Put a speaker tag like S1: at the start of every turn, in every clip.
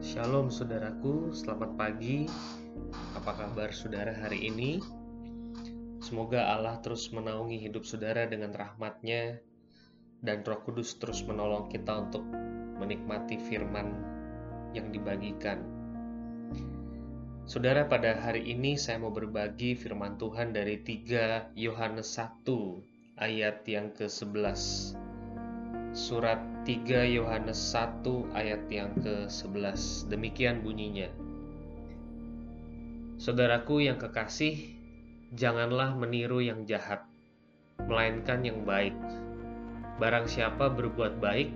S1: Shalom saudaraku, selamat pagi. Apa kabar saudara hari ini? Semoga Allah terus menaungi hidup saudara dengan rahmatnya dan roh kudus terus menolong kita untuk menikmati firman yang dibagikan. Saudara, pada hari ini saya mau berbagi firman Tuhan dari 3 Yohanes 1 ayat yang ke-11. Surat 3 Yohanes 1 ayat yang ke-11. Demikian bunyinya. Saudaraku yang kekasih, janganlah meniru yang jahat, melainkan yang baik. Barang siapa berbuat baik,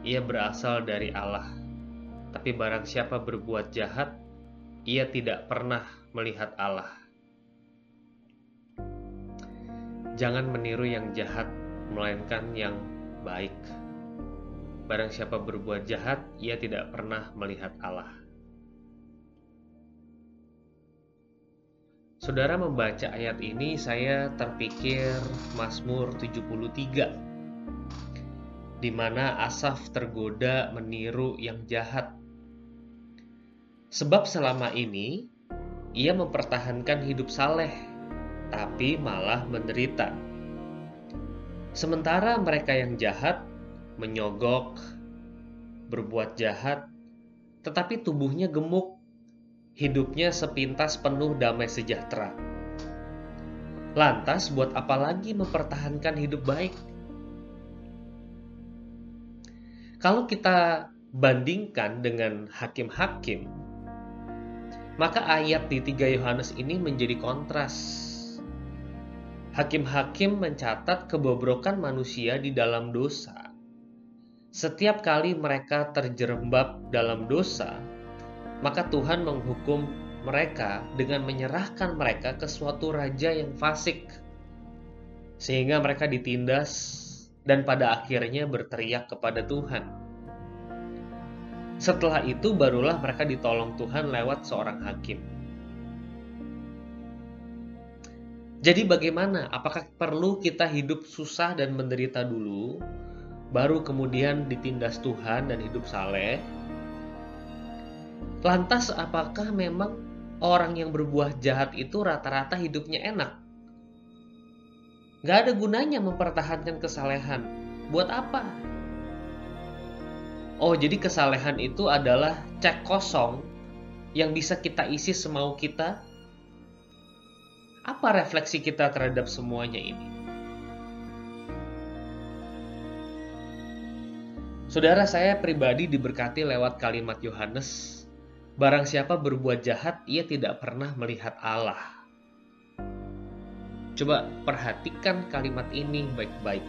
S1: ia berasal dari Allah. Tapi barang siapa berbuat jahat, ia tidak pernah melihat Allah. Jangan meniru yang jahat, melainkan yang baik. Barang siapa berbuat jahat, ia tidak pernah melihat Allah. Saudara membaca ayat ini, saya terpikir Mazmur 73, di mana Asaf tergoda meniru yang jahat. Sebab selama ini, ia mempertahankan hidup saleh, tapi malah menderita Sementara mereka yang jahat menyogok, berbuat jahat, tetapi tubuhnya gemuk, hidupnya sepintas penuh damai sejahtera. Lantas, buat apa lagi mempertahankan hidup baik? Kalau kita bandingkan dengan hakim-hakim, maka ayat di 3 Yohanes ini menjadi kontras Hakim-hakim mencatat kebobrokan manusia di dalam dosa. Setiap kali mereka terjerembab dalam dosa, maka Tuhan menghukum mereka dengan menyerahkan mereka ke suatu raja yang fasik, sehingga mereka ditindas dan pada akhirnya berteriak kepada Tuhan. Setelah itu, barulah mereka ditolong Tuhan lewat seorang hakim. Jadi bagaimana? Apakah perlu kita hidup susah dan menderita dulu, baru kemudian ditindas Tuhan dan hidup saleh? Lantas apakah memang orang yang berbuah jahat itu rata-rata hidupnya enak? Gak ada gunanya mempertahankan kesalehan. Buat apa? Oh, jadi kesalehan itu adalah cek kosong yang bisa kita isi semau kita apa refleksi kita terhadap semuanya ini? Saudara saya pribadi diberkati lewat kalimat Yohanes, barang siapa berbuat jahat, ia tidak pernah melihat Allah. Coba perhatikan kalimat ini baik-baik.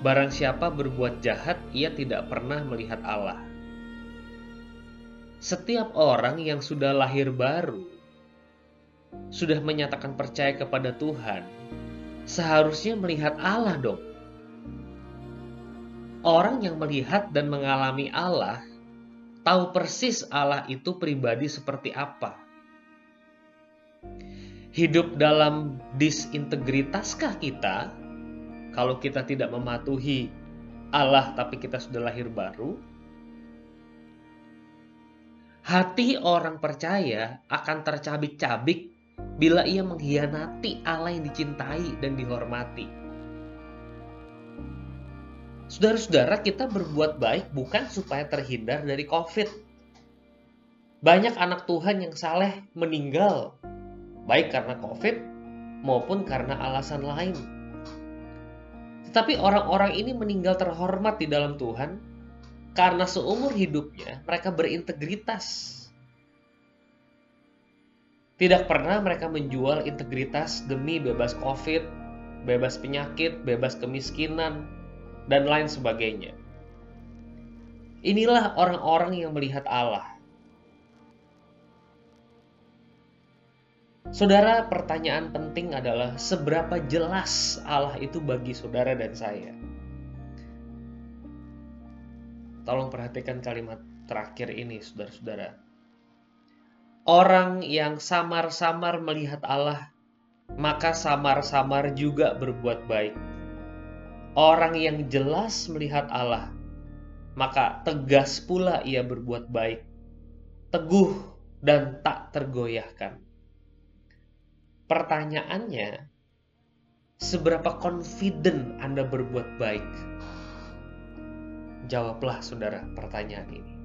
S1: Barang siapa berbuat jahat, ia tidak pernah melihat Allah. Setiap orang yang sudah lahir baru sudah menyatakan percaya kepada Tuhan, seharusnya melihat Allah dong. Orang yang melihat dan mengalami Allah tahu persis Allah itu pribadi seperti apa. Hidup dalam disintegritaskah kita kalau kita tidak mematuhi Allah tapi kita sudah lahir baru? Hati orang percaya akan tercabik-cabik bila ia mengkhianati Allah yang dicintai dan dihormati. Saudara-saudara, kita berbuat baik bukan supaya terhindar dari COVID. Banyak anak Tuhan yang saleh meninggal, baik karena COVID maupun karena alasan lain. Tetapi orang-orang ini meninggal terhormat di dalam Tuhan karena seumur hidupnya mereka berintegritas tidak pernah mereka menjual integritas demi bebas COVID, bebas penyakit, bebas kemiskinan, dan lain sebagainya. Inilah orang-orang yang melihat Allah. Saudara, pertanyaan penting adalah seberapa jelas Allah itu bagi saudara dan saya. Tolong perhatikan kalimat terakhir ini, saudara-saudara Orang yang samar-samar melihat Allah, maka samar-samar juga berbuat baik. Orang yang jelas melihat Allah, maka tegas pula ia berbuat baik, teguh dan tak tergoyahkan. Pertanyaannya, seberapa confident Anda berbuat baik? Jawablah saudara pertanyaan ini.